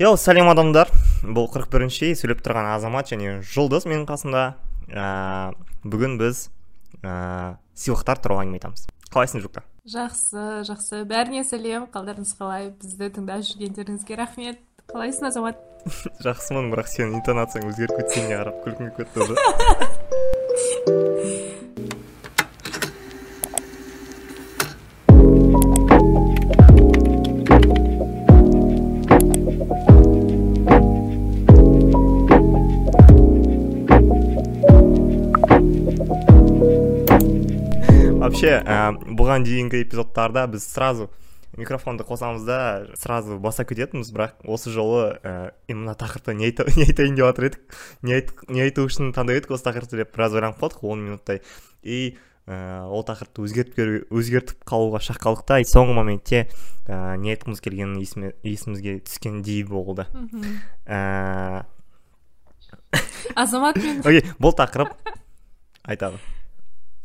йоу сәлем адамдар. Бұл 41 бірінші сөйлеп тұрған азамат және жұлдыз менің қасымда. Ә, бүгін біз ә, сыйлықтар туралы әңгіме айтамыз. Қалайсың жука жақсы жақсы. Бәріне сәлем қалдарыңыз қалай? Бізді тыңдап жүргендеріңізге рахмет. Қалайсың азамат? Жақсымын бірақ сенің интонацияң өзгеріп кеткеніне қарап күлкім келіп кетті вообще ә, бұған дейінгі эпизодтарда біз сразу микрофонды қосамыз да сразу баса кететінбіз бірақ осы жолы ә, именно тақырыпты не, айтайын деп жатыр едік. Не, не айту үшін таңдап едік осы тақырыпты деп біраз ойланып қалдық он минуттай. И ә, ол тақырыпты өзгертіп өзгертіп қалуға шақ қалдық та соңғы моментте ә, не айтқымыз келгенін есіме, есімізге түскендей болды. Ә... азамат мен окей бұл тақырып айтады.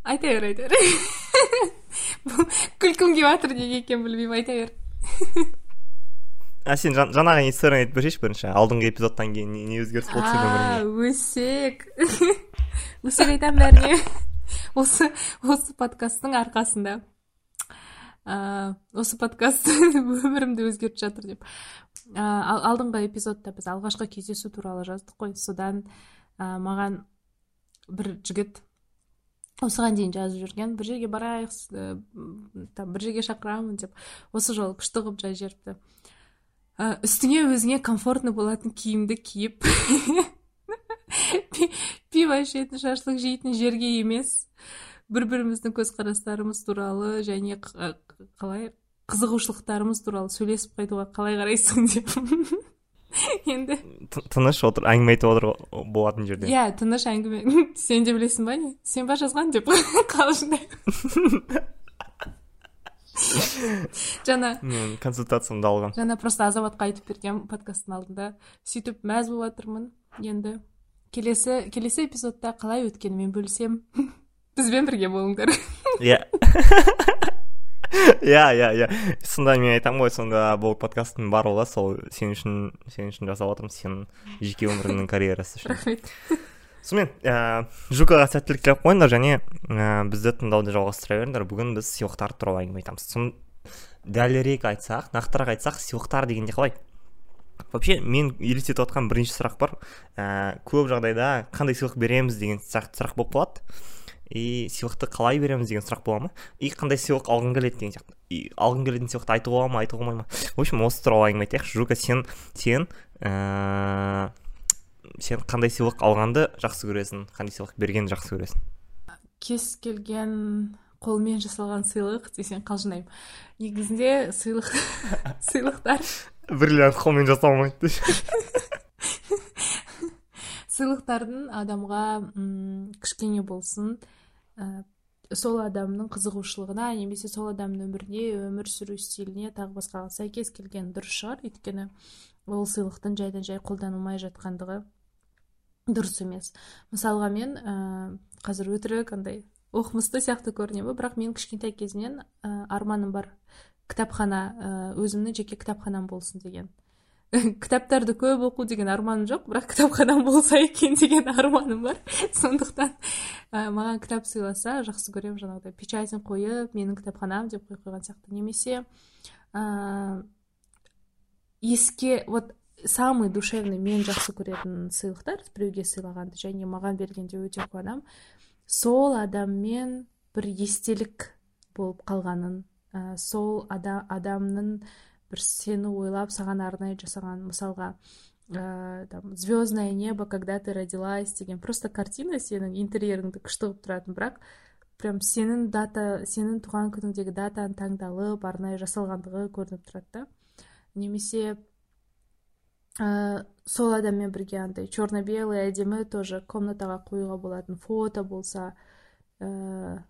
Айта бер айта бер күлкім келіп жатыр неге екенін білмеймін айта бер. А сен жаңағы историяны айтып берсейші бірінші? Алдыңғы эпизодтан кейін не өзгеріс болды сенің өміріңде? өсек. Өсек айтамын бәріне. Осы осы подкасттың арқасында. Ыыы осы подкаст өмірімді өзгертіп жатыр деп. Ыыы алдыңғы эпизодта біз алғашқы кездесу туралы жаздық қой. Содан ә, маған бір жігіт осыған дейін жазып жүрген. Бір жерге барайық там бір жерге шақырамын деп осы жолы күшті қылып жазып жіберіпті. Ә, үстіңе өзіңе комфортный болатын киімді киіп. Пиво ішетін шашлық жейтін жерге емес. Бір біріміздің көзқарастарымыз туралы және қалай қызығушылықтарымыз туралы сөйлесіп қайтуға қалай қарайсың деп. енді тыныш отыр әңгіме айтып отыр болатын жерде. Иә тыныш әңгіме. Сен де білесің ба не? Сен ба жазған деп қалжыңдай жаңа мен консультациямды алған жаңа просто азаматқа айтып берген подкасттың алдында сөйтіп мәз болып жатырмын енді. Келесі келесі эпизодта қалай өткенімен бөлісемін бізбен бірге болыңдар. Иә. иә иә иә. Сонда мен айтамын ғой сонда бұл подкасттың барлығы сол сен үшін сен үшін жасап жатырмыз сенің жеке өміріңнің карьерасы үшін. Рахмет. Сонымен ә, жукаға сәттілік тілеп қойыңдар және ә, бізді тыңдауды жалғастыра беріңдер. Бүгін біз сыйлықтар туралы әңгіме айтамыз. Сон дәлірек айтсақ нақтырақ айтсақ сыйлықтар дегенде қалай? Вообще мен елестетіп отқан бірінші сұрақ бар. Ә, көп жағдайда қандай сыйлық береміз деген сұрақ болып қалады. И сыйлықты қалай береміз деген сұрақ бола ма? И қандай сыйлық алғың келеді деген сияқты. И алғың келетін сыйлықты айтуға болады ма айтуға болмай ма? В общем осы туралы әңгіме айтайықшы. Жука сен сен ә, сен қандай сыйлық алғанды жақсы көресің қандай сыйлық бергенді жақсы көресің? Кез келген қолмен жасалған сыйлық десең қалжыңдаймын. Негізінде сыйлық сыйлықтар бриллиант қолмен жасалмайды. сыйлықтардың адамға м кішкене болсын ә, сол адамның қызығушылығына немесе сол адамның өміріне өмір сүру стиліне тағы басқаға сәйкес келген дұрыс шығар. Өйткені ол сыйлықтың жайдан жай қолданылмай жатқандығы дұрыс емес. Мысалға мен ә, қазір өтірік андай оқымысты сияқты көрінемін бірақ мен кішкентай кезімнен ә, арманым бар кітапхана ә, өзімнің жеке кітапханам болсын деген. кітаптарды көп оқу деген арманым жоқ бірақ кітапханам болса екен деген арманым бар. Сондықтан ә, маған кітап сыйласа жақсы көремін жаңағыдай. Печатін қойып менің кітапханам деп қойып қойған сияқты. Немесе ә, еске вот самый душевный мен жақсы көретін сыйлықтар біреуге сыйлағанды және маған бергенде өте қуанамын сол адаммен бір естелік болып қалғанын ә, сол адамның бір сені ойлап саған арнайы жасаған мысалға ә, там звездное небо когда ты родилась деген просто картина сенің интерьеріңді күшті қылып тұратын бірақ прям сенің дата сенің туған күніңдегі датаң таңдалып арнайы жасалғандығы көрініп тұрады да. Немесе ә, сол адаммен бірге андай черно белый әдемі тоже комнатаға қоюға болатын фото болса ә,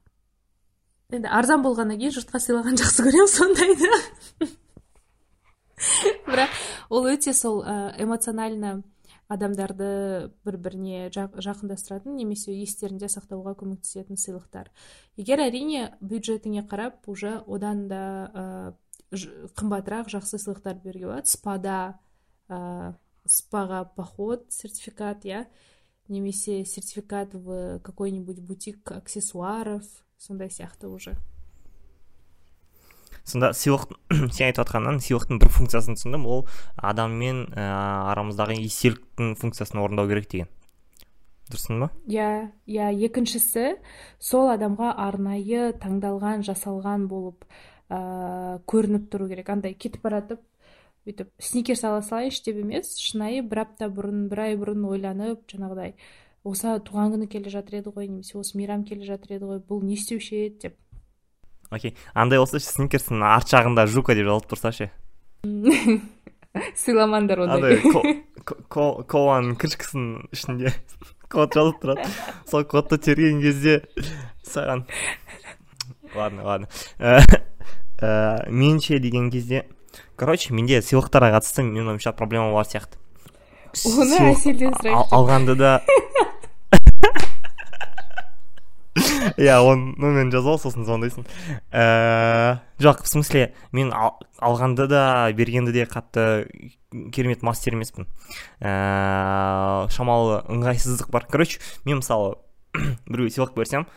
енді арзан болғаннан кейін жұртқа сыйлаған жақсы көремін сондайды бірақ ол өте сол эмоционально адамдарды бір біріне жақындастыратын немесе естерінде сақтауға көмектесетін сыйлықтар. Егер әрине бюджетіңе қарап уже одан да ә, қымбатырақ жақсы сыйлықтар беруге болады. Спада спага поход сертификат иә. Немесе сертификат в какой нибудь бутик аксессуаров сондай сияқты уже. Сонда сыйлық сен айтып жатқаннан сыйлықтың бір функциясын түсіндім ол адаммен ә, арамыздағы естеліктің функциясын орындау керек деген. Дұрысын ба? Иә иә екіншісі сол адамға арнайы таңдалған жасалған болып ә, көрініп тұру керек. Андай кетіп бара жатып бүйтіп сникерс ала салайыншы деп емес шынайы бір апта бұрын бір ай бұрын ойланып жаңағыдай осы туған күні келе жатыр еді ғой немесе осы мейрам келе жатыр еді ғой бұл не істеуші еді? деп. Окей. Андай болса ше сникерстің арт жағында жука деп жазылып тұрса ше? Сыйламаңдар ондай. Коланың крышкасының ішінде. Код жазылып тұрады. Сол кодты терген кезде саған. Ладно ладно. Ә, ә, менше деген кезде короче менде сыйлықтарға қатысты менің ойымша проблема бар сияқты. Оны әселден сұрайықшы алғанды да иә оны мен жазып ал сосын звондайсың. Ә, жоқ в смысле мен алғанды да бергенді де қатты керемет мастер емеспін. Ә, шамалы ыңғайсыздық бар. Короче мен мысалы біреуге сыйлық берсем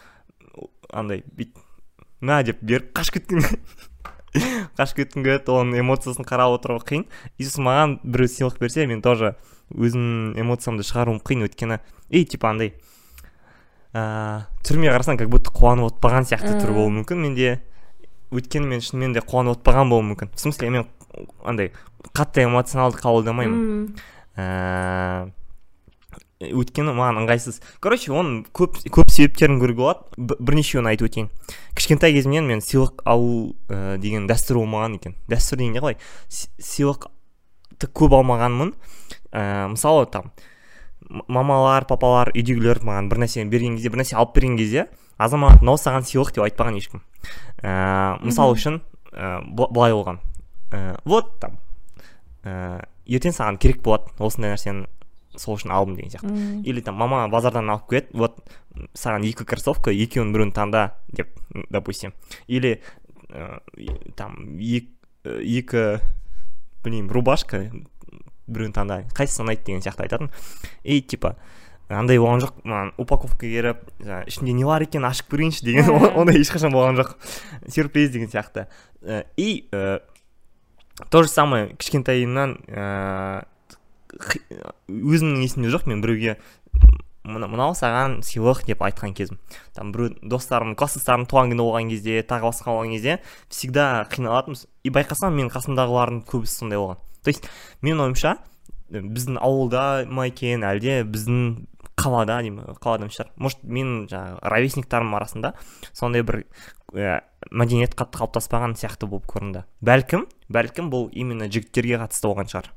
андай бүйтіп мә деп беріп қашып кеткім қашып кеткім келеді оның эмоциясын қарап отыру қиын. И сосын маған біреу сыйлық берсе мен тоже өзімнің эмоциямды шығаруым қиын. Өйткені и типа андай ә, түріме қарасаң как будто қуанып отпаған сияқты түрі болуы мүмкін. Менде өйткені мен шынымен де қуанып отпаған болуым мүмкін. В смысле мен андай қатты эмоционалды қабылдамаймын. Ә, өйткені маған ыңғайсыз. Короче оның көп көп себептерін көруге болады бірнешеуін айтып өтейін. Кішкентай кезімнен мен сыйлық алу ә, деген дәстүр болмаған екен. Дәстүр дегенде қалай? Сыйлықты көп алмағанмын. Ә, мысалы там мамалар папалар үйдегілер маған бір нәрсе берген кезде бір нәрсе алып берген кезде азамат мынау саған сыйлық деп айтпаған ешкім. Ә, мысалы үшін ә, былай болған. Ә, вот там. Ә, ертең саған керек болады осындай нәрсені сол үшін алдым деген сияқты. Или там мама базардан алып келеді вот саған екі кроссовка екеуінің біреуін таңда деп допустим. Или ә, там екі, екі білмеймін рубашка біреуін таңда қайсысы ұнайды деген сияқты айтатын. И типа андай болған жоқ. Маған упаковка келіп ішінде не бар екенін ашып көрейінші деген ондай ешқашан болған жоқ. Сюрприз деген сияқты. И то же самое кішкентайымнан ыыы өзімнің есімде жоқ мен біреуге мынау саған сыйлық деп айтқан кезім. Там біреу достарым класстастарым туған күні болған кезде тағы басқа болған кезде всегда қиналатынбыз. И байқасам менің қасымдағылардың көбісі сондай болған. То есть менің ойымша біздің ауылда ма екен әлде біздің қалада деймін қалада шығар. Может менің жаңағы ровесниктарым арасында сондай бір ә, мәдениет қатты қалыптаспаған сияқты болып көрінді. Бәлкім бәлкім бұл именно жігіттерге қатысты болған шығар.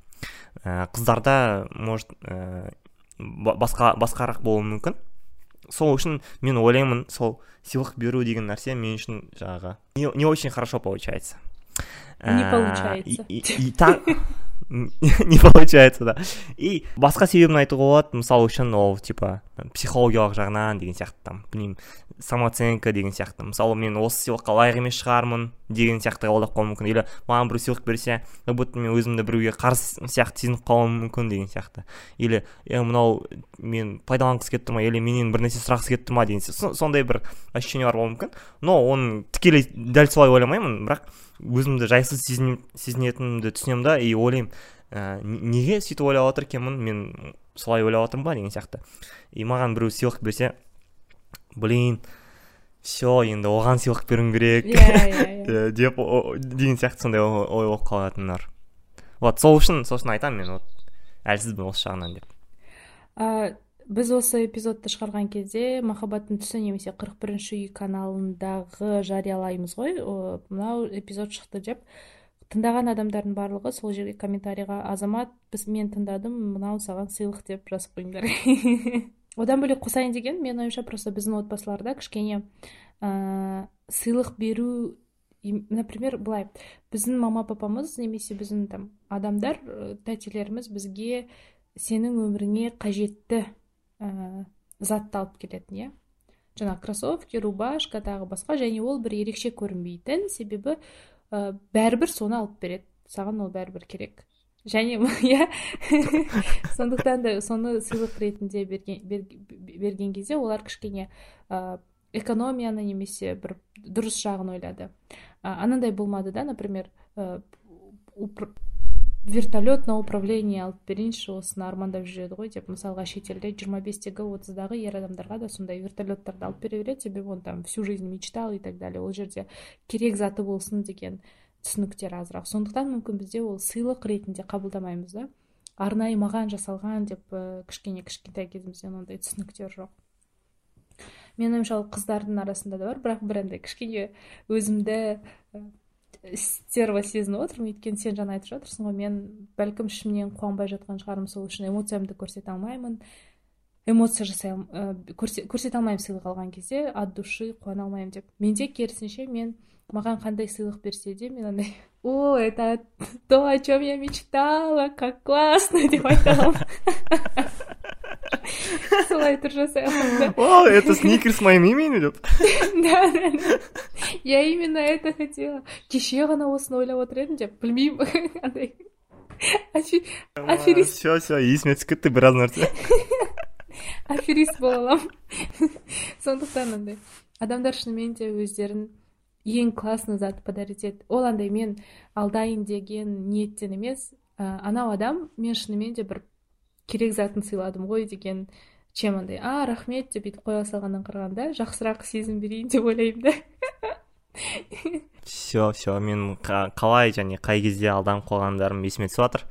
Ә, қыздарда может ә, басқа басқарақ болуы мүмкін. Сол үшін мен ойлаймын сол сыйлық беру деген нәрсе мен үшін жаңағы не, не очень хорошо получается. Не получается. и, и, не получается да. И басқа себебін айтуға болады мысалы үшін ол типа. Психологиялық жағынан деген сияқты. Там білмеймін самооценка деген сияқты. Мысалы мен осы сыйлыққа лайық емес шығармын деген сияқты қабылдап қалуым мүмкін. Или маған біреу сыйлық берсе как будто мен өзімді біреуге қарсы сияқты сезініп қалуым мүмкін деген сияқты. Или е мынау мен пайдаланғысы келіп тұр ма или менен бір нәрсе сұрағысы келіп тұр ма? деген сондай бір ощущение бар болуы мүмкін. Но оны тікелей дәл солай ойламаймын бірақ өзімді жайсыз сезінетінімді түсінемін да. И ойлаймын ә, неге сөйтіп ойлап отыр екенмін? Мен солай ойлап отырмын ба деген сияқты. И маған біреу сыйлық берсе блин все енді оған сыйлық беруім керек иә иә, иә. деп деген сияқты сондай ой болып қалатын бар вот сол үшін сол үшін айтамын мен вот әлсізбін осы жағынан деп. Біз осы эпизодты шығарған кезде махаббаттың түсі немесе қырық бірінші үй каналындағы жариялаймыз ғой. Мынау эпизод шықты деп. Тыңдаған адамдардың барлығы сол жерге комментарийға азамат біз мен тыңдадым мынау саған сыйлық деп жазып қойыңдар. Одан бөлек қосайын деген менің ойымша просто біздің отбасыларда кішкене ә, сыйлық беру например былай біздің мама папамыз немесе біздің там адамдар тәтелеріміз бізге сенің өміріңе қажетті ә, затты алып келетін иә. Жаңағы кроссовки рубашка тағы басқа және ол бір ерекше көрінбейтін себебі ә, бәрібір соны алып береді. Саған ол бәрібір керек. Және иә сондықтан да соны сыйлық ретінде берген, берген кезде олар кішкене ә, экономияны немесе бір дұрыс жағын ойлады. Ә, анандай болмады да например ә, вертолет на управление алып берейінші осыны армандап жүреді ғой деп мысалға шетелде жиырма бестегі отыздағы ер адамдарға да сондай вертолеттарды алып бере береді себебі он там всю жизнь мечтал и так далее. Ол жерде керек заты болсын деген түсініктер азырақ. Сондықтан мүмкін бізде ол сыйлық ретінде қабылдамаймыз да? Арнайы маған жасалған деп ә, кішкене кішкентай кезімізден ондай түсініктер жоқ. Менің ойымша ол қыздардың арасында да бар бірақ бір андай кішкене өзімді стерва сезініп отырмын өйткені сен жаңа айтып жатырсың ғой мен бәлкім ішімнен қуанбай жатқан шығармын сол үшін. Эмоциямды көрсете алмаймын. Эмоция жасай ә, көрсете алмаймын сыйлық алған кезде от души қуана алмаймын деп. Менде керісінше мен маған қандай сыйлық берсе де мен андай о это то о чем я мечтала как классно! деп айта аламын. жасай аламын о это сникерс моим именем деп да да да. Я именно это хотела. Кеше ғана осыны ойлап отыр едім деп білмеймін андай аферист все все есіме түсіп кетті біраз нәрсе аферист бола аламын сондықтан андай адамдар шынымен де өздерін ең классный зат подарить етеді ол андай мен алдайын деген ниеттен емес. Ә, анау адам мен шынымен де бір керек затын сыйладым ғой деген чем андай а рахмет деп бүйтіп қоя салғаннан қарағанда жақсырақ сезім берейін деп ойлаймын да. Все все мен қалай және қай кезде алданып қалғандарым есіме түсіп жатыр.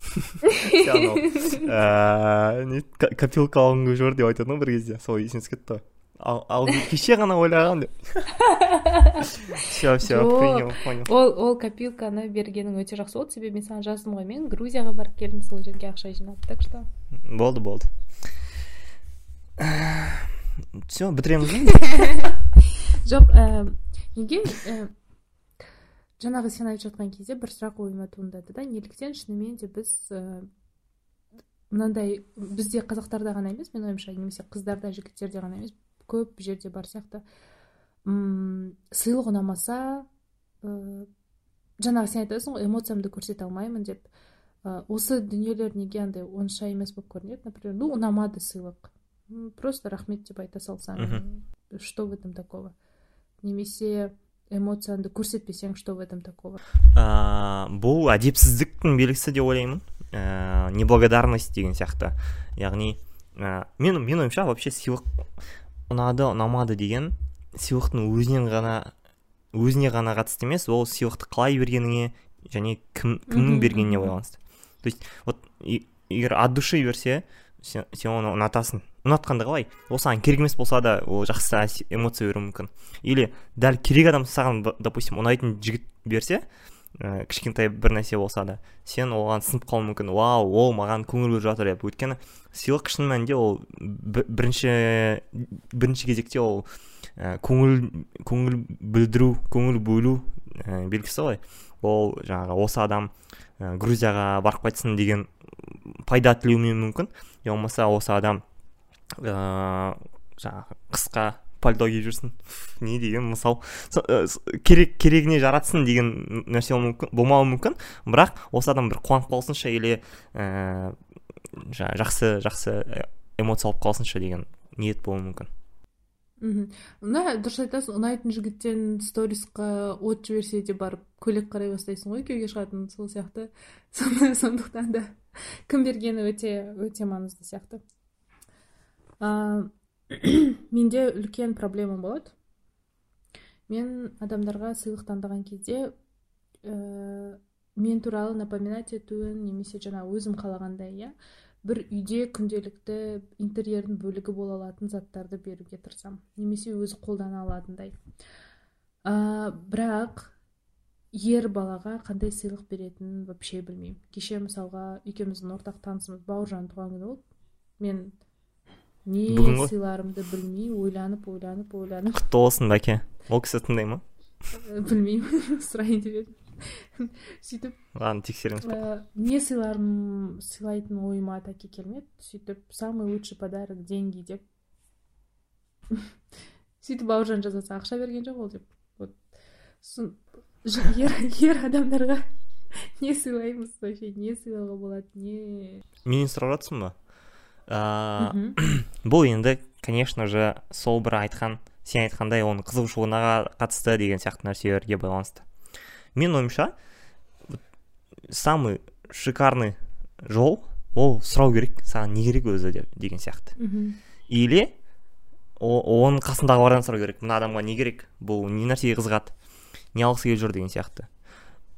Копилка алғым келіп жүр деп айтатын ғой бір кезде сол есіме түсіп кетті ғой. Ал кеше ғана ойлағам деп. Все все принял понял ол ол копилканы бергенің өте жақсы болды себебі мен саған жаздым ғой мен грузияға барып келдім сол жерге ақша жинап так что. Болды болды. Все бітіреміз жоқ неге жаңағы сен айтып жатқан кезде бір сұрақ ойыма туындады да неліктен шынымен де біз мынандай бізде қазақтарда ғана емес менің ойымша немесе қыздарда жігіттерде ғана емес көп жерде бар сияқты. М сыйлық ұнамаса ә, жаңағы сен айтасың ғой эмоциямды көрсете алмаймын деп. Осы дүниелер неге андай онша емес болып көрінеді например? Ну ұнамады сыйлық. Просто рахмет деп айта салсаң что в этом такого? Немесе эмоцияңды көрсетпесең что в этом такого? Ә, бұл әдепсіздіктің белгісі деп ойлаймын. Ә, неблагодарность деген сияқты. Яғни ә, мен менің ойымша вообще сыйлық ұнады ұнамады деген сыйлықтың өзінен ғана өзіне ғана қатысты емес ол сыйлықты қалай бергеніңе және кім кімнің бергеніне байланысты. То есть вот егер от души берсе сен, сен оны ұнатасың. Ұнатқанда қалай? Ол саған керек емес болса да ол жақсы эмоция беруі мүмкін. Или дәл керек адам саған допустим ұнайтын жігіт берсе ә, кішкентай бір нәрсе болса да сен оған сынып қалуың мүмкін. Вау ол маған көңіл бөліп жатыр деп. Өйткені сыйлық шын мәнінде ол бірінші бірінші кезекте ол ә, көңіл көңіл білдіру көңіл бөлу ә, белгісі ғой. Ол жаңағы осы адам ә, грузияға барып қайтсын деген пайда тілеуі мүмкін. Я болмаса осы адам жаңағы қысқа пальто киіп жүрсін. Не деген мысал. Керек керегіне жаратсын деген нәрсе мүмкін болмауы мүмкін. Бірақ осы адам бір қуанып қалсыншы или ә, жақсы жақсы эмоция алып қалсыншы деген ниет болуы мүмкін. Мхм. Мына дұрыс айтасың ұнайтын жігіттен сторисқа от жіберсе де барып көйлек қарай бастайсың ғой күйеуге шығатын сол сияқты. Сондықтан да кім бергені өте өте маңызды сияқты. менде үлкен проблема болады. Мен адамдарға сыйлық таңдаған кезде ә, мен туралы напоминать етуін немесе жаңа өзім қалағандай иә бір үйде күнделікті интерьердің бөлігі бола алатын заттарды беруге тырысамын. Немесе өзі қолдана алатындай. Ә, бірақ ер балаға қандай сыйлық беретінін вообще білмеймін. Кеше мысалға екеуміздің ортақ танысымыз бауыржан туған күні болды. Мен не сыйларымды білмей ойланып ойланып ойланып. Құтты болсын бәке. Ол кісі тыңдай ма? Білмеймін сұрайын деп едім. Сөйтіп ладно тексереміз. не сыйларым сыйлайтын ойыма таки келмеді. Сөйтіп самый лучший подарок деньги деп. Сөйтіп бауыржан жазады ақша берген жоқ ол деп. Вот. Ер, ер адамдарға не сыйлаймыз вообще не сыйлауға болады не? Менен сұрап жатрсың ба. бұл енді конечно же сол бір айтқан сен айтқандай оның қызығушылығына қатысты деген сияқты нәрселерге байланысты. Менің ойымша самый шикарный жол ол сұрау керек саған не керек өзі деп деген сияқты. Или оның қасындағылардан сұрау керек мына адамға не керек бұл не нәрсеге қызығады не алғысы келіп жүр деген сияқты.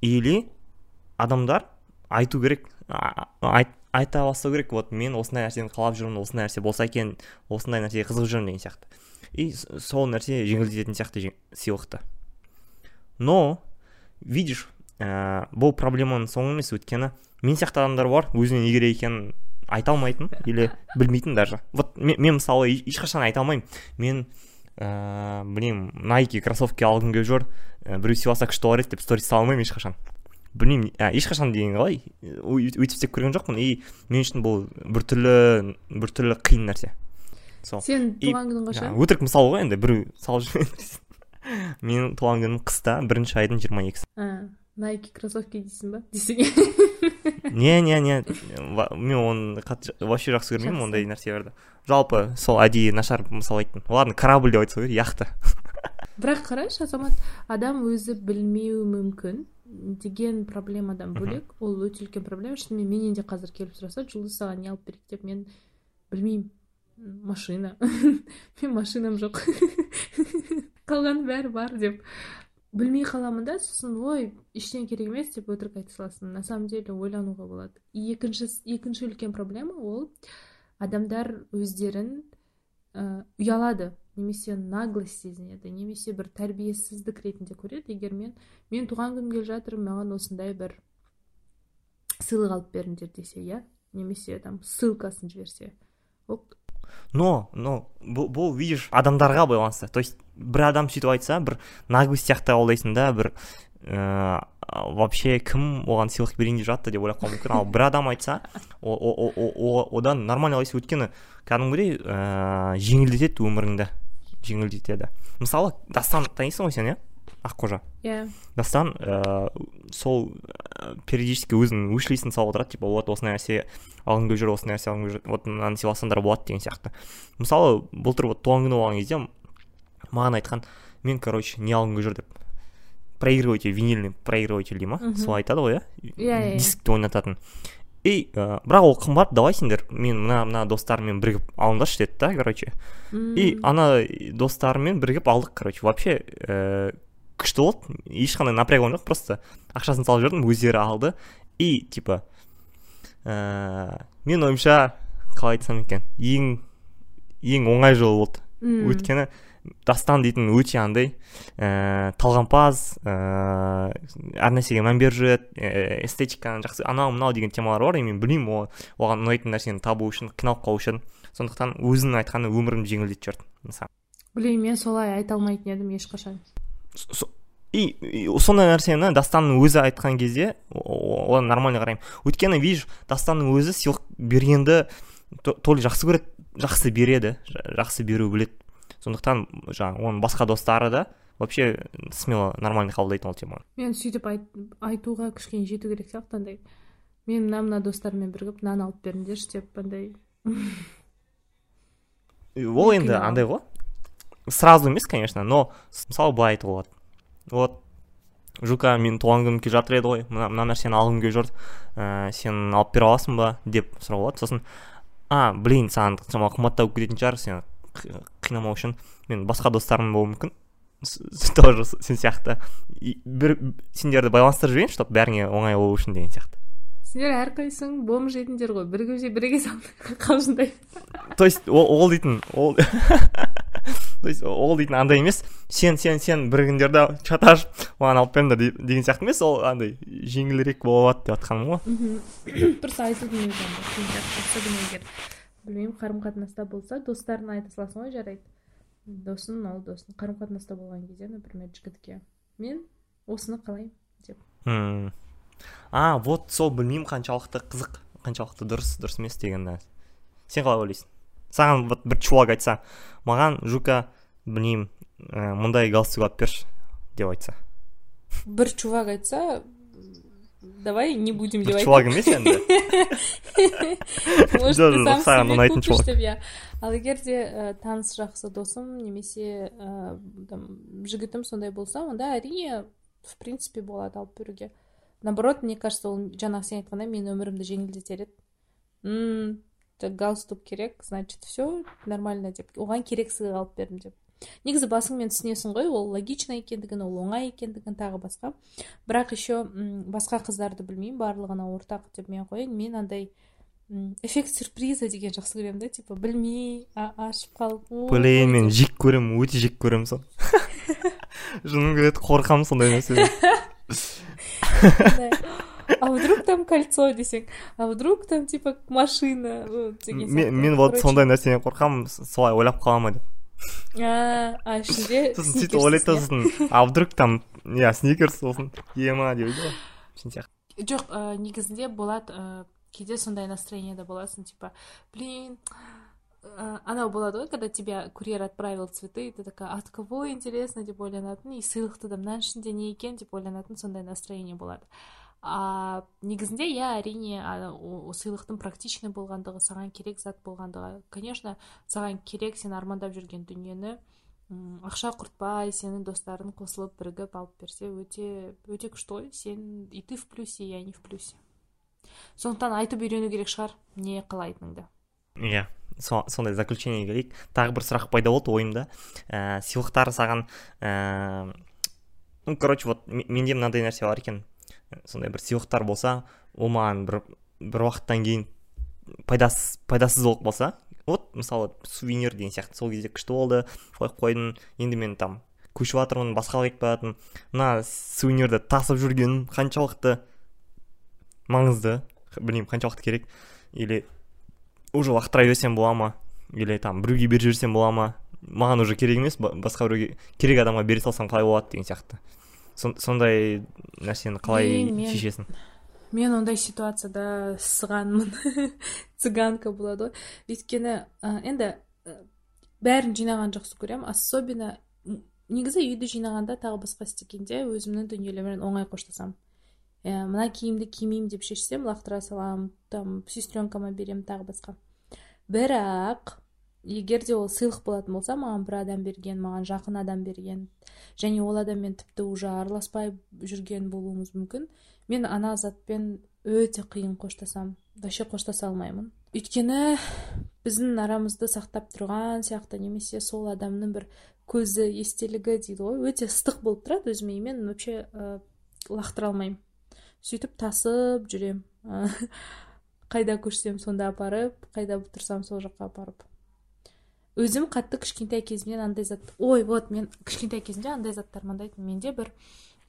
Или адамдар айту керек айт, айта бастау керек вот мен осындай нәрсені қалап жүрмін осындай нәрсе болса екен осындай нәрсеге қызығып жүрмін деген сияқты. И сол нәрсе жеңілдететін сияқты сыйлықты. Но видишь ә, бұл проблеманың соңы емес өйткені мен сияқты адамдар бар өзіне не керек екенін айта алмайтын или білмейтін даже. Вот мен, мен мысалы ешқашан айта алмаймын. Мен ә, білмеймін найки кроссовки алғым келіп жүр ә, біреу сыйласа күшті болар еді деп сторис сала алмаймын ешқашан. Білмеймін ә, ешқашан деген қалай? Өйтіп істеп көрген жоқпын. И мен үшін бұл біртүрлі біртүрлі қиын нәрсе. Сол. Сен И- туған күнің қашан өтірік мысал ғой енді біреу салып жүр. Менің туған күнім қыста бірінші айдың жиырма екісі. Найки кроссовки дейсің ба? Десең. Не не не. Мен оны қатты вообще жақсы көрмеймін ондай нәрселерді. Жалпы сол әдейі нашар мысал айттым. Ладно корабль деп айтса керек яхта. Бірақ қарашы азамат адам өзі білмеуі мүмкін. Деген проблемадан бөлек. Ол өте үлкен проблема шынымен менен де қазір келіп сұраса жұлдыз саған не алып берейік деп. Мен білмеймін. Машина. Мен машинам жоқ. Қалғаны бәрі бар деп. Білмей қаламын да сосын ой ештеңе керек емес деп өтірік айта саласың. На самом деле ойлануға болады. Екінші екінші үлкен проблема ол адамдар өздерін ә, ұялады. Немесе наглость сезінеді немесе бір тәрбиесіздік ретінде көреді. Егер мен мен туған күнім келе жатыр маған осындай бір сыйлық алып беріңдер десе иә немесе там ссылкасын жіберсе ол но но бұл, бұл видишь адамдарға байланысты. То есть бір адам сөйтіп айтса бір наглость сияқты қабылдайсың да бір ыыы вообще кім оған сыйлық берейін деп жатты деп ойлап қалуы мүмкін. Ал бір адам айтса одан нормально ойлайсың өйткені кәдімгідей ыыы жеңілдетеді өміріңді. Жеңілдетеді мысалы дастан танисың ғой сен иә? Аққожа. Иә. Дастан ыыы сол ә, периодически өзінің вышлистін салып отырады типа вот осындай нәрсе алғым келіп жүр осындай нәрсе алғым келіп жүр вот мынаны сыйласаңдар болады деген сияқты. Мысалы былтыр вот туған күні болған кезде маған айтқан мен короче не алғым келіп жүр деп. Проигрыватель винильный проигрыватель дей ма? Мгм. сол айтады ғой иә? Иә, иә. дискті ойнататын. И ә, бірақ ол қымбат давай сендер мен мына мына достарыммен бірігіп алыңдаршы деді да короче. И ана достарыммен бірігіп алдық короче. Вообще ііі күшті болды. Ешқандай напряг болған жоқ просто ақшасын салып жібердім өздері алды. И типа ііі менің ойымша қалай айтсам екен ең ең оңай жол болды. Өйткені дастан дейтін өте андай ііі талғампаз ііі әр нәрсеге мән беріп жүреді ііі эстетиканы жақсы анау мынау деген темалар бар и мен білмеймін ол оған ұнайтын нәрсені табу үшін қиналып қалу үшін. Сондықтан өзінің айтқаны өмірімді жеңілдетіп жіберді мысалы. Білмеймін мен солай айта алмайтын едім ешқашан. И, сондай нәрсені дастанның өзі айтқан кезде оған нормально қараймын. Өйткені видишь дастанның өзі сыйлық бергенді то ли жақсы көреді жақсы береді жа- жақсы беру біледі. Сондықтан жаңағы оның басқа достары да вообще смело нормально қабылдайтын ол теманы мен сөйтіп айт, айтуға кішкене жету керек сияқты андай. Мен мына мына достарыммен бірігіп мынаны алып беріңдерші деп андай. Ол енді андай ғой. Сразу емес конечно но мысалы былай айтуға болады. Вот жука менің туған күнім келе жатыр еді ғой. Мына мына нәрсені алғым келіп жүр. Ііі сен алып бере аласың ба? деп сұрауға болады. Сосын а блин саған қымбаттау кететін шығар сен қинамау үшін мен басқа достарым болуы мүмкін тоже сен сияқты. Бір сендерді байланыстырып жіберейін чтобы бәріңе оңай болу үшін деген сияқты. Сендер әрқайсың бомж едіңдер ғой. Бірге бірге салып қалжыңдай то есть ол, дейтін ол то есть ол дейтін андай емес. Сен сен сен бірігіңдер да чат ашып маған алып беріңдер де- деген сияқты емес. Ол андай жеңілірек болады деп жатқаным ғой. Мхм. Просто айту дүние білмеймін қарым қатынаста болса достарына айта саласың ғой жарайды. Досың ол досың қарым қатынаста болған кезде например жігітке мен осыны қалаймын деп. Мм. а вот сол білмеймін қаншалықты қызық қаншалықты дұрыс дұрыс емес деген нәрсе. Сен қалай ойлайсың? Саған вот бір чувак айтса маған жука білмеймін ә, мындай галстук алып берші деп айтса. Бір чувак айтса давай не будем айтып чувак емес енді может сам саған себе ұнайтын купишь чувак. деп иә ал егер де ә, таныс жақсы досым немесе ә, там жігітім сондай болса онда әрине в принципе болады алып беруге наоборот мне кажется ол жаңағы сен айтқандай менің өмірімді жеңілдетер еді м галстук керек значит все нормально деп оған керек сыйлық алып бердім деп негізі басыңмен түсінесің ғой ол логично екендігін ол оңай екендігін тағы басқа. Бірақ еще басқа қыздарды білмеймін барлығына ортақ деп мен қояйын. Мен андай эффект сюрприза деген жақсы көремін да типа білмей ашып қалып «О, блин мен жек көремін өте жек көремін соны жыным келеді қорқамын сондай нәрседен а вдруг там кольцо десең а вдруг там типа машина деген мен вот сондай нәрседен қорқамын солай ойлап қалама деп. А а ішінде сосын сөйтіп сосын а вдруг там иә сникерс сосын ема деп ғой. Сияқты. Жоқ ә, негізінде болады ә, кейде сондай настроениеда боласың типа блин ә, анау болады ғой когда тебя курьер отправил цветы и ты такая от кого интересно? деп ойланатын и сыйлықты да мынаның ішінде не екен деп ойланатын сондай настроение болады. А негізінде иә әрине сыйлықтың практичный болғандығы саған керек зат болғандығы. Конечно саған керек сен армандап жүрген дүниені ақша құртпай сенің достарың қосылып бірігіп алып берсе өте өте күшті ғой. Сен и ты в плюсе и они в плюсе. Сондықтан айтып үйрену керек шығар не қалайтыныңды иә со- сондай заключение келейік тағы бір сұрақ пайда болды ойымда. Ә, сыйлықтар саған ә, ну короче вот ме- менде мынандай нәрсе бар екен. Сондай бір сыйлықтар болса ол маған бір бір уақыттан кейін пайдасыз пайдасыз болып қалса вот мысалы сувенир деген сияқты сол кезде күшті болды қойып қойдым енді мен там көшіп жатырмын басқаға кетіп жатырмын мына сувенирді тасып жүргенім қаншалықты маңызды білмеймін қаншалықты керек. Или уже лақтыра берсем бола ма? Или там біреуге беріп жіберсем бола ма? Маған уже керек емес ба- басқа біреуге керек адамға бере салсам қалай болады деген сияқты. Сондай нәрсені қалай мен- шешесің? мен ондай ситуацияда сығанмын цыганка болады ғой. Өйткені ә, енді ә, бәрін жинаған жақсы көремін. Особенно негізі үйді жинағанда тағы басқа істегенде өзімнің дүниелеріммен оңай қоштасамын. Ә, мына киімді кимеймін деп шешсем лақтыра саламын там сестренкама беремін тағы басқа. Бірақ егер де ол сыйлық болатын болса маған бір адам берген маған жақын адам берген және ол адаммен тіпті уже араласпай жүрген болуымыз мүмкін. Мен ана затпен өте қиын қоштасам вообще қоштаса алмаймын. Өйткені біздің арамызды сақтап тұрған сияқты немесе сол адамның бір көзі естелігі дейді ғой өте ыстық болып тұрады өзіме мен вообще ә, лақтыра алмаймын. Сөйтіп тасып жүрем қайда көшсем сонда апарып қайда тұрсам сол жаққа апарып. Өзім қатты кішкентай кезімнен андай зат ой вот мен кішкентай кезімде андай заттар армандайтынмын менде бір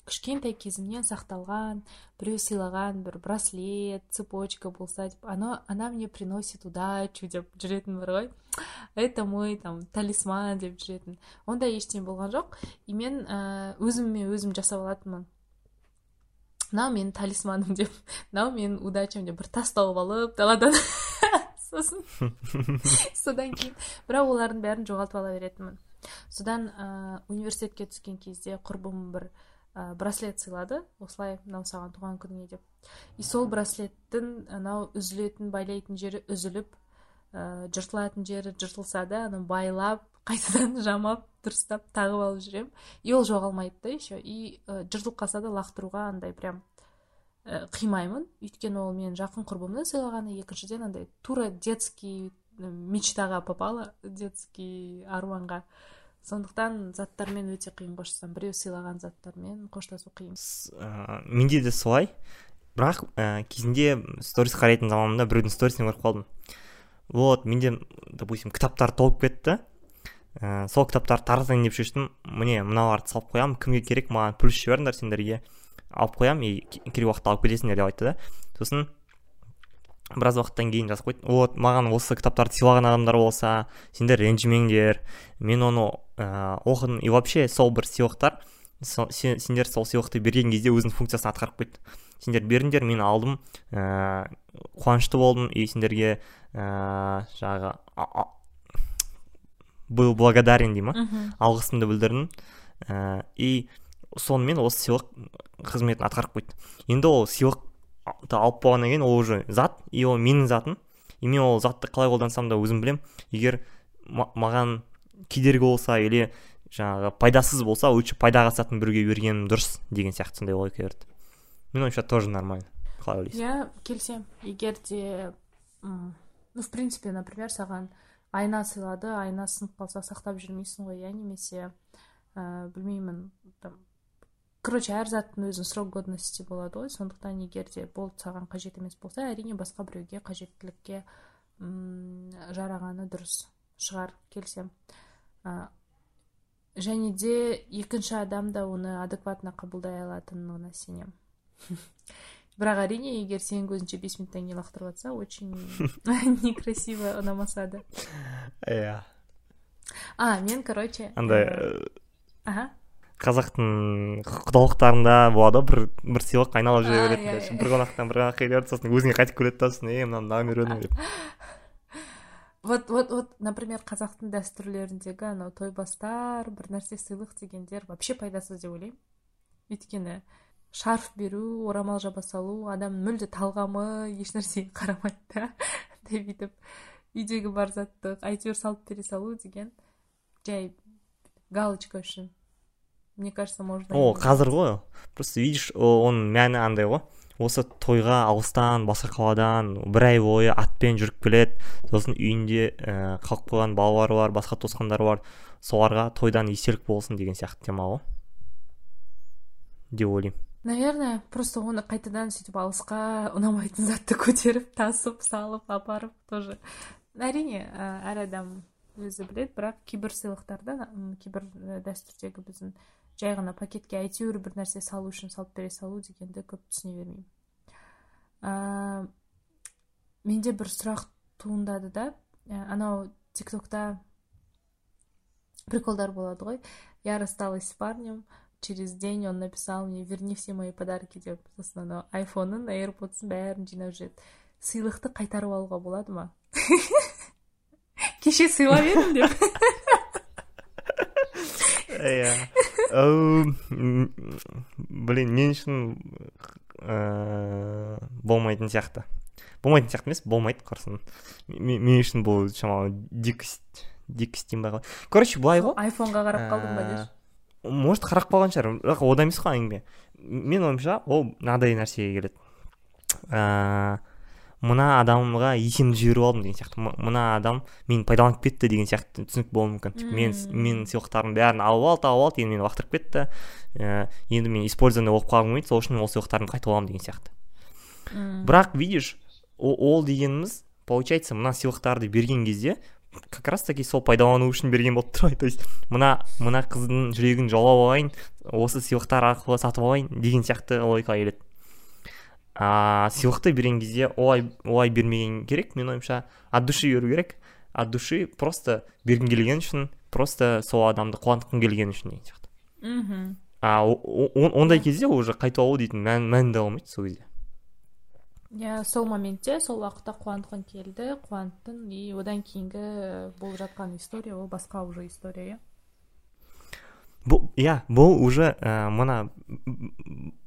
кішкентай кезімнен сақталған біреу сыйлаған бір браслет цепочка болса деп она, она мне приносит удачу деп жүретін бар ғой. Это мой там талисман деп жүретін. Ондай ештеңе болған жоқ. И мен өзіме өзім жасап алатынмын. Мынау менің талисманым деп мынау менің удачам деп бір тас тауып алып даладан. Сосын. Содан кейін. Бірақ олардың бәрін жоғалтып ала беретінмін. Содан ә, университетке түскен кезде құрбым бір ә, браслет сыйлады. Осылай мынау саған туған күніңе деп. И сол браслеттің анау үзілетін байлайтын жері үзіліп ә, жыртылатын жері жыртылса да аны байлап қайтадан жамап дұрыстап тағып алып жүремін. И ол жоғалмайды да еще и ә, жыртылып қалса да лақтыруға андай прям қимаймын. Өйткені ол менің жақын құрбымның сыйлағаны. Екіншіден андай тура детский мечтаға попало детский арманға сондықтан заттармен өте қиын қоштасамын біреу сыйлаған заттармен қоштасу қиын. Ә, менде де солай. Бірақ ә, кезінде сторис қарайтын заманымда біреудің сторисін көріп қалдым. Вот менде допустим кітаптар толып кетті. Ә, сол кітаптарды таратайын деп шештім. Міне мыналарды салып қоямын. Кімге керек? Маған плюс жіберіңдер сендерге. Алып қоямын и ке- керек уақытта алып кетесіңдер деп айтты да. Сосын біраз уақыттан кейін жазып қойды вот маған осы кітаптарды сыйлаған адамдар болса сендер ренжімеңдер. Мен оны ә, оқыдым и вообще сол бір сыйлықтар со- сен- сендер сол сыйлықты берген кезде өзінің функциясын атқарып кетті. Сендер беріңдер мен алдым ә, қуанышты болдым. И сендерге ә, жаңағы был благодарен дей ма алғысымды білдірдім. Ә, и сонымен осы сыйлық қызметін атқарып қойды. Енді ол сыйлықты алып болғаннан кейін ол уже зат и ол менің затым. И мен ол затты қалай қолдансам да өзім білем егер маған кедергі болса или жаңағы пайдасыз болса лучше пайдаға асатын біреуге бергенім дұрыс деген сияқты сондай логика берді. Менің ойымша тоже нормально. Қалай ойлайсың иә келісемін. Егер де ну в принципе например саған айна сыйлады айна сынып қалса сақтап жүрмейсің ғой. Иә немесе ә, білмеймін там короче әр заттың өзінің срок годности болады ғой. Сондықтан егер де болды саған қажет емес болса әрине басқа біреуге қажеттілікке жарағаны дұрыс шығар келісемін ә, және де екінші адам да оны адекватно қабылдай алатынына сенемін бірақ әрине егер сенің көзіңше бес минуттан кейін лақтырып жатса очень некрасиво ұнамаса да. Иә. А мен короче андай аха. Қазақтың құдалықтарында болады. Бір бір сыйлық айналып жүре береді иә. бір қонақтан бір қонаққа береді сосын өзіңе қайтып келеді да сосын е мынаны беріп деп. Вот вот вот например қазақтың дәстүрлеріндегі анау тойбастар бір нәрсе сыйлық дегендер вообще пайдасыз деп ойлаймын. Өйткені шарф беру орамал жаба салу адам мүлде талғамы ешнәрсеге қарамайды да. Бүйтіп үйдегі бар затты әйтеуір салып бере салу деген жай галочка үшін. Мне кажется можно о қазір ғой. Просто видишь оның мәні андай ғой. Осы тойға алыстан басқа қаладан бір ай бойы атпен жүріп келеді. Сосын үйінде ә, қалып қойған балалары бар басқа туысқандары бар. Соларға тойдан естелік болсын деген сияқты тема ғой. Деп ойлаймын. Наверное просто оны қайтадан сөйтіп алысқа ұнамайтын затты көтеріп тасып салып апарып тоже. Әрине әр адам өзі біледі бірақ кейбір сыйлықтарда кейбір дәстүрдегі біздің жай ғана пакетке әйтеуір бір нәрсе салу үшін салып бере салу дегенді көп түсіне бермеймін. Ә, менде бір сұрақ туындады да. Анау тик токта приколдар болады ғой. Я рассталась с парнем через день он написал мне верни все мои подарки деп. Сосын анау айфонын аирподсын бәрін жинап жүреді сыйлықты қайтарып алуға болады ма? Кеше сыйлап едім деп. Иә блин мен үшін ыыы болмайтын сияқты болмайтын сияқты емес болмайды құрсын мен үшін бұл шамалы дикость дикость деймін ба короче былай ғой айфонға қарап қалдың ба деші может қарап қалған шығар бірақ одан емес қой әңгіме менің ойымша ол мынадай нәрсеге келеді ә, мына адамға есемді жіберіп алдым деген сияқты. Мына адам мені пайдаланып кетті деген сияқты түсінік болуы мүмкін. Типа мен менің сыйлықтарымның бәрін алып алды алып алды енді мені лақтырып кетті. Ә, енді мен использованный болып қалғым келмейді сол үшін ол сыйлықтарымды қайтып аламын деген сияқты. Бірақ видишь ол дегеніміз получается мына сыйлықтарды берген кезде как раз таки сол пайдалану үшін берген болып тұр ғой то есть мына мына қыздың жүрегін жаулап алайын осы сыйлықтар арқылы сатып алайын деген сияқты логикаға келеді. А сыйлықты берген кезде олай олай бермеген керек менің ойымша. От души беру керек. От души просто бергің келген үшін просто сол адамды қуантқың келген үшін деген сияқты. Мхм. А ондай кезде уже қайтып алу дейтін мән мән де болмайды сол кезде. Иә сол моментте сол уақытта қуантқың келді қуанттың и одан кейінгі болып жатқан история ол басқа уже история иә. Бұл иә бұл уже ә, мына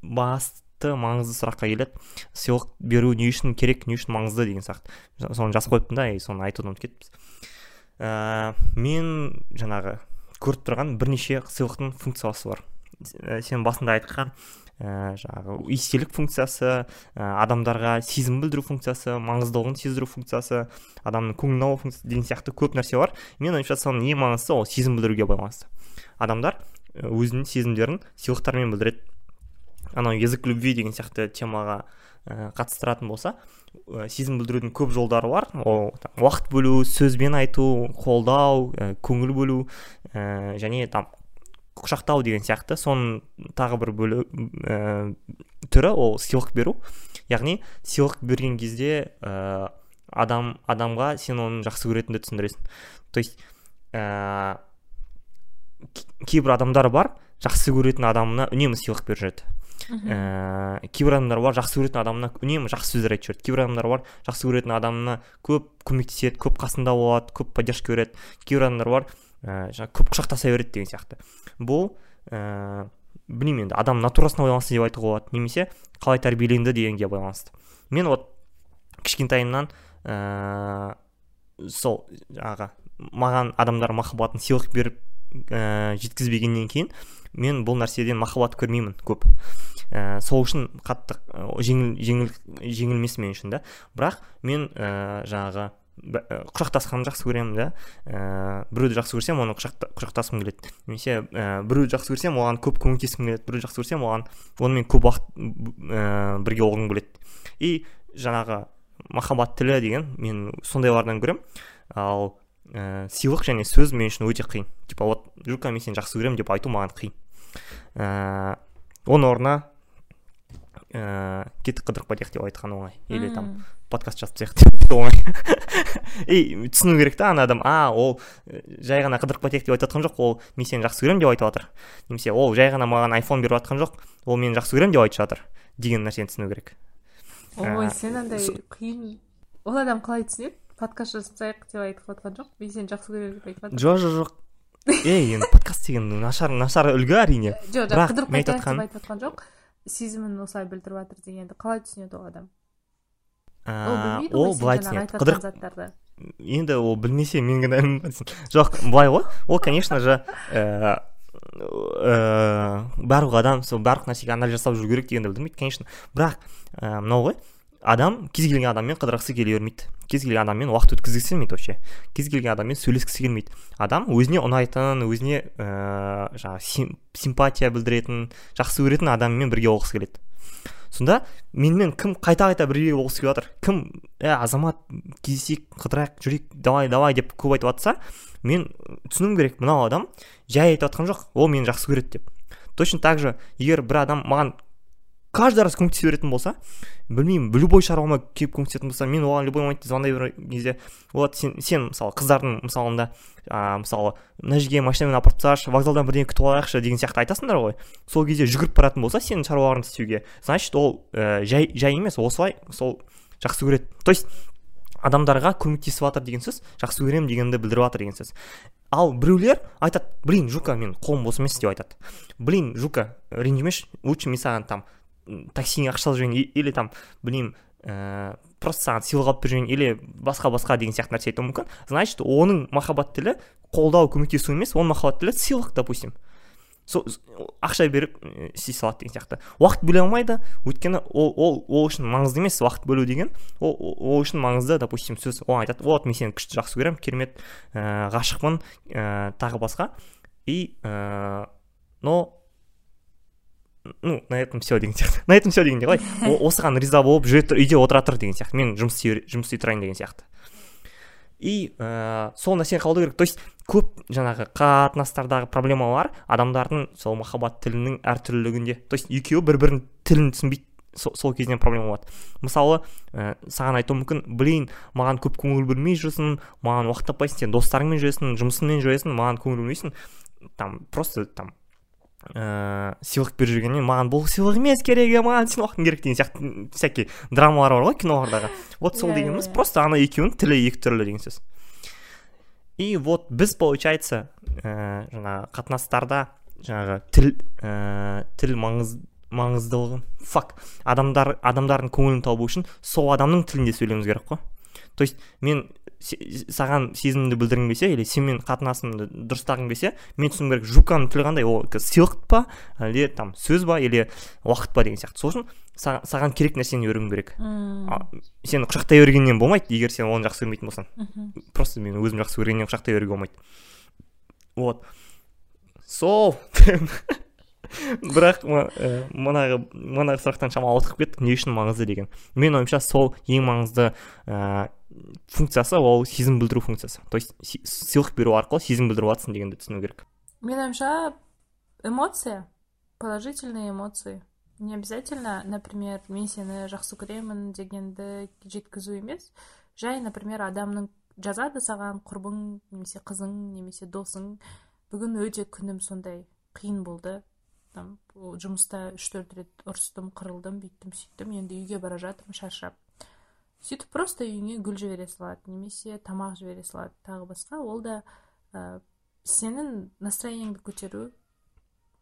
басты маңызды сұраққа келеді. Сыйлық беру не үшін керек не үшін маңызды деген сияқты. Соны жазып қойыппын да и соны айтуды ұмытып кетіппіз. Ә, мен жаңағы көріп тұрған бірнеше сыйлықтың функциясы бар. Сен басында айтқан ә, жаңағы естелік функциясы ә, адамдарға сезім білдіру функциясы маңыздылығын сездіру функциясы адамның көңілін алу функциясы деген сияқты көп нәрсе бар. Менің ойымша соның ең маңыздысы ол сезім білдіруге байланысты. Адамдар өзінің сезімдерін сыйлықтармен білдіреді. Анау язык любви деген сияқты темаға ә, қатыстыратын болса ә, сезім білдірудің көп жолдары бар. Ол уақыт бөлу сөзбен айту қолдау ә, көңіл бөлу ә, және там құшақтау деген сияқты. Соның тағы бір бөлі ә, түрі ол сыйлық беру. Яғни сыйлық берген кезде ә, адам адамға сен оның жақсы көретініңді түсіндіресің. То есть ә, кейбір адамдар бар жақсы көретін адамына үнемі сыйлық беріп жүреді ә, кейбір адамдар бар жақсы көретін адамына үнемі жақсы сөздер айтып жүреді кейбір адамдар бар жақсы көретін адамына көп көмектеседі көп қасында болады көп поддержка береді. Кейбір адамдар бар ә, жаңағы көп құшақтаса береді деген сияқты. Бұл ә, білмеймін енді адам натурасына байланысты деп айтуға болады. Немесе қалай тәрбиеленді дегенге байланысты. Мен вот кішкентайымнан ә, сол жаңағы маған адамдар махаббатын сыйлық беріп ә, жеткізбегеннен кейін мен бұл нәрседен махаббат көрмеймін көп. Ә, сол үшін қатты жеңіл жеңіл жеңілмес мен үшін да. Бірақ мен ә, жаңағы құшақтасқанды жақсы көремін да. Ә, біреуді жақсы көрсем оны құшақта, құшақтасқым келеді. Немесе ә, біреуді жақсы көрсем оған көп көмектескім келеді. Біреуді жақсы көрсем оған онымен көп уақыт ә, бірге болғым келеді. И жаңағы махаббат тілі деген мен сондайлардан көремін. Ал ә, сыйлық және сөз мен үшін өте қиын. Типа вот жука мен сені жақсы көремін деп айту маған қиын. Ә, оның орнына ә, кеттік қыдырып қайтайық деп айтқан оңай. Или там подкаст жазып тастайық деп оңай. И түсіну керек та ана адам а ол жай ғана қыдырып қайтайық деп айтып жатқан жоқ ол мен сені жақсы көремін деп айтып жатыр. Немесе ол жай ғана маған айфон беріп жатқан жоқ ол мені жақсы көремін деп айтып жатыр. Деген нәрсені түсіну керек. Ой сен андай қиын. Ол адам қалай түсінеді? Подкаст жасасақ деп айтып жатқан жоқ мен сені жақсы көремін деп айтып жатыр. Жоқ жоқ жоқ. ей енді подкаст деген нашар нашар үлгі әрине. Жоқ жоқ қыдырып қайтайық деп айтып жатқан жоқ. Сезімін осылай білдіріп жатыр дегенді қалай түсінеді ол адам? Ол білмейді ол былай түсінеді. қыдырып енді ол білмесе мен кінәлімін жоқ былай ғой. Ол конечно же ыыы барлық адам сол барлық нәрсеге анализ жасап жүру керек дегенді білдірмейді конечно. Бірақ мынау ғой. Адам кез келген адаммен қыдырғысы келе бермейді кез келген адаммен уақыт өткізгісі келмейді вообще. Кез келген адаммен сөйлескісі келмейді. Адам өзіне ұнайтын өзіне ыыы жаңағы симпатия білдіретін жақсы көретін адаммен бірге болғысы келеді. Сонда менімен кім қайта қайта бірге болғысы келіп жатыр кім ә азамат кездесейік қыдырайық жүрейік давай давай деп көп айтып жатса мен түсінуім керек мынау адам жай айтып жатқан жоқ ол мені жақсы көреді деп. Точно так же егер бір адам маған каждый раз көмектесе беретін болса білмеймін любой шаруама келіп көмектесетін болса мен оған любой моментте звондай берген кезде вот сен, сен мысалы қыздардың мысалында ә, мысалы мына жерге машинамен апарып тасташы вокзалдан бірдеңе күтіп алайықшы деген сияқты айтасыңдар ғой. Сол кезде жүгіріп баратын болса сенің шаруаларыңды істеуге. Значит ол ә, жай жай емес осылай сол жақсы көреді. То есть адамдарға көмектесіп жатыр деген сөз жақсы көремін дегенді білдіріп жатыр деген сөз. Ал біреулер айтады блин жука мен қолым бос емес деп айтады. Блин жука ренжімеші лучше мен саған там таксиңе ақша алып жүрейін или там білмеймін ә, просто саған сыйлық алып беріп или басқа басқа деген сияқты нәрсе айтуы мүмкін. Значит оның махаббат тілі қолдау көмектесу емес оның махаббат тілі сыйлық допустим. Сол ақша беріп істей салады деген сияқты. Уақыт бөле алмайды. Өйткені ол ол ол үшін маңызды емес уақыт бөлу деген. Ол ол үшін маңызды допустим сөз оған айтады. Вот мен сені күшті жақсы көремін керемет ә, ғашықпын ә, тағы басқа. И но ну на этом все деген сияқты на этом все дегенде ғой осыған риза болып жүре тұр үйде отыра тұр деген сияқты мен жұмыс істей жұмыс істей тұрайын деген сияқты и ә, сол нәрсені қабылдау керек то есть көп жаңағы қатынастардағы проблемалар адамдардың сол махаббат тілінің әртүрлілігінде то есть екеуі бір бірінің тілін түсінбейді сол, сол кезден проблема болады. Мысалы ә, саған айтуы мүмкін блин маған көп көңіл бөлмей жүрсің маған уақыт таппайсың сен достарыңмен жүресің жұмысыңмен жүресің маған көңіл бөлмейсің там просто там ыыы сыйлық беріп жүргеннен маған бұл сыйлық емес керек маған сенің уақытың керек деген сияқты всякий драмалар бар ғой кинолардағы. Вот сол дегеніміз просто ана екеуінің тілі екі түрлі деген сөз. И вот біз получается ә, жаңағы қатынастарда жаңағы тіл ә, тіл маңыз маңыздылығы фак адамдар адамдардың көңілін табу үшін сол адамның тілінде сөйлеуіміз керек қой. То есть мен саған сезімімді білдіргім келсе или сенімен қатынасымды дұрыстағым келсе мен түсінуім керек жуканың тілі қандай ол сыйлық па әлде там сөз ба или уақыт па деген сияқты. Сол үшін саған керек нәрсені беруім керек. Мм сені құшақтай бергеннен болмайды егер сен оны жақсы көрмейтін болсаң. Просто мен өзім жақсы көргеннен құшақтай беруге болмайды. Вот. Сол. Бірақ манағы манағы сұрақтан шамалы ауытқып кеттік не үшін маңызды деген. Менің ойымша сол ең маңызды ә, функциясы ол сезім білдіру функциясы. То есть сыйлық беру арқылы сезім білдіріп жатрсың дегенді түсіну керек. Менің ойымша эмоция положительные эмоции. Не обязательно например мен сені жақсы көремін дегенді жеткізу емес. Жай например адамның жазады саған құрбың немесе қызың немесе досың бүгін өте күнім сондай қиын болды. Там жұмыста үш төрт рет ұрыстым қырылдым бүйттім сөйттім енді үйге бара жатырмын шаршап. Сөйтіп просто үйіңе гүл жібере салады немесе тамақ жібере салады тағы басқа. Ол да ә, сенің настроениеңді көтеру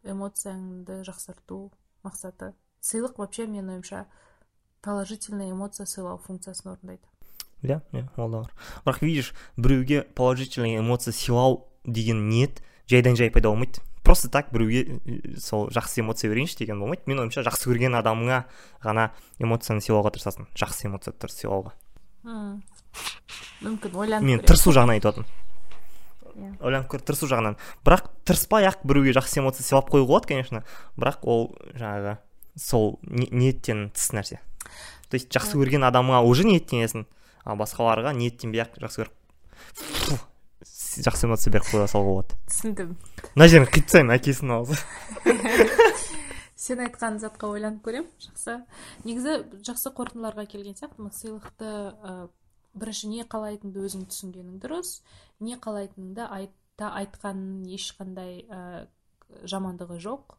эмоцияңды жақсарту мақсаты. Сыйлық вообще менің ойымша положительный эмоция сыйлау функциясын орындайды. Иә иә ол да бар бірақ видишь біреуге положительный эмоция сыйлау деген ниет жайдан жай пайда болмайды. Просто так біреуге сол жақсы эмоция берейінші деген болмайды. Менің ойымша жақсы көрген адамыңа ғана эмоцияны сыйлауға тырысасың. Жақсы эмоцияларды сыйлауға. Мүмкін ойланып мен тырысу жағынан айтып иә. Ойланып көр тырысу жағынан. Бірақ тырыспай ақ біреуге жақсы эмоция сыйлап қоюға болады конечно. Бірақ ол жаңағы сол ниеттен тыс нәрсе. То есть жақсы көрген адамыңа уже ниеттенесің ал басқаларға ниеттенбей ақ жақсы көріп. Жақсы эмоция беріп қоя салуға болады? түсіндім. Мына жерін қиып тастаймын әкесінің аузы. Сен айтқан затқа ойланып көремін жақсы. Негізі жақсы қорытындыларға келген сияқтымын сыйлықты ә, бірінші не қалайтыныңды өзің түсінгенің дұрыс не қалайтыныңды айта айтқанның ешқандай ә, жамандығы жоқ.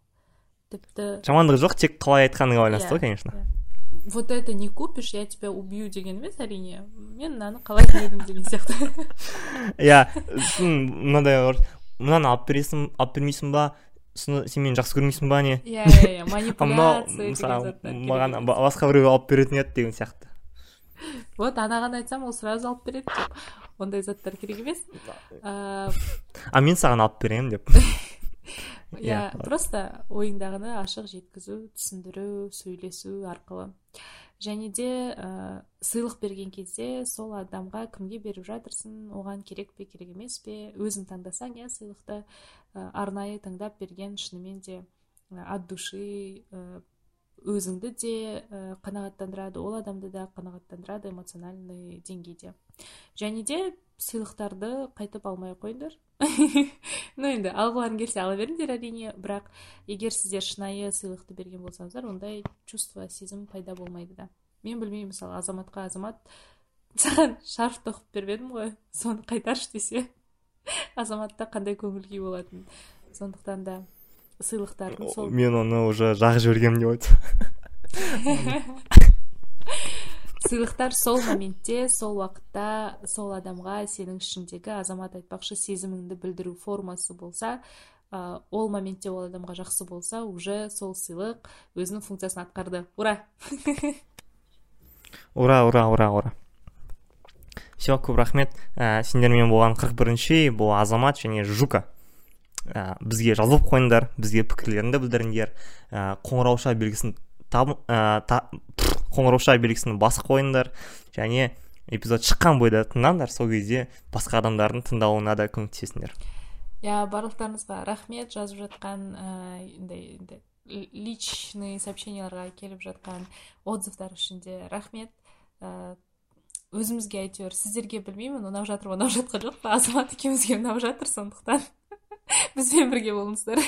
Тіпті жамандығы жоқ тек қалай айтқаныңа байланысты ғой иә, конечно. иә. Вот это не купишь я тебя убью деген емес әрине мен мынаны қалайтын едім деген сияқты иә мынандай бар мынаны алып бересің алып бермейсің ба соны сен мені жақсы көрмейсің ба не? Иә иә иә манипуляция мысалы маған басқа біреу алып беретін еді деген сияқты вот анаған айтсам ол сразу алып береді деп ондай заттар керек емес а мен саған алып беремін деп. Иә просто ойыңдағыны ашық жеткізу түсіндіру сөйлесу арқылы. Және де ә, сыйлық берген кезде сол адамға кімге беріп жатырсың оған керек пе керек емес пе өзің таңдасаң иә сыйлықты ә, арнайы таңдап берген шынымен де от души ә, өзіңді де қанағаттандырады ол адамды да қанағаттандырады эмоциональный деңгейде. Және де сыйлықтарды қайтып алмай ақ қойыңдар. Ну енді алғыларың келсе ала беріңдер әрине бірақ егер сіздер шынайы сыйлықты берген болсаңыздар ондай чувство сезім пайда болмайды да. Мен білмеймін мысалы азаматқа азамат саған шарф тоқып беріп едім ғой соны қайтаршы десе. Азаматта қандай көңіл күй болатынын сондықтан да сыйлықтардың сол мен оны уже жағып жібергенмін деп сыйлықтар сол моментте сол уақытта сол адамға сенің ішіңдегі азамат айтпақшы сезіміңді білдіру формасы болса ә, ол моментте ол адамға жақсы болса уже сол сыйлық өзінің функциясын атқарды. Ура! Ура ура ура ура. Все көп рахмет. Ә, сендермен болған қырық бірінші бұл азамат және жука ә, бізге жазылып қойыңдар бізге пікірлеріңді білдіріңдер. Ә, қоңырауша белгісін ә, та, қоңырауша белгісін басып қойыңдар. Және эпизод шыққан бойда тыңдаңдар сол кезде басқа адамдардың тыңдауына да көмектесіңдер. Иә барлықтарыңызға рахмет. Жазып жатқан андай личный сообщенияларға келіп жатқан отзывтар үшін де рахмет. Ә, өзімізге әйтеуір сіздерге білмеймін ұнап жатыр ма ұнап жатқан жоқ па? Азамат екеумізге ұнап жатыр сондықтан бізбен бірге болыңыздар.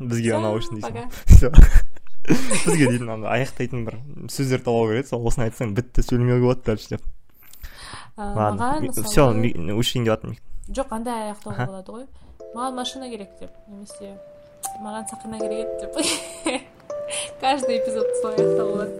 Бізге ұнау үшін дейсің. бізге дейтін андай аяқтайтын бір сөздер табу керек еді сол осыны айтсаң бітті сөйлемеуге болады дальше деп. Маған все өшейін деп жатырмын. Жоқ андай аяқтауға болады ғой. Маған машина керек деп немесе маған сақина керек еді деп. Каждый эпизод солай аяқтауға болады.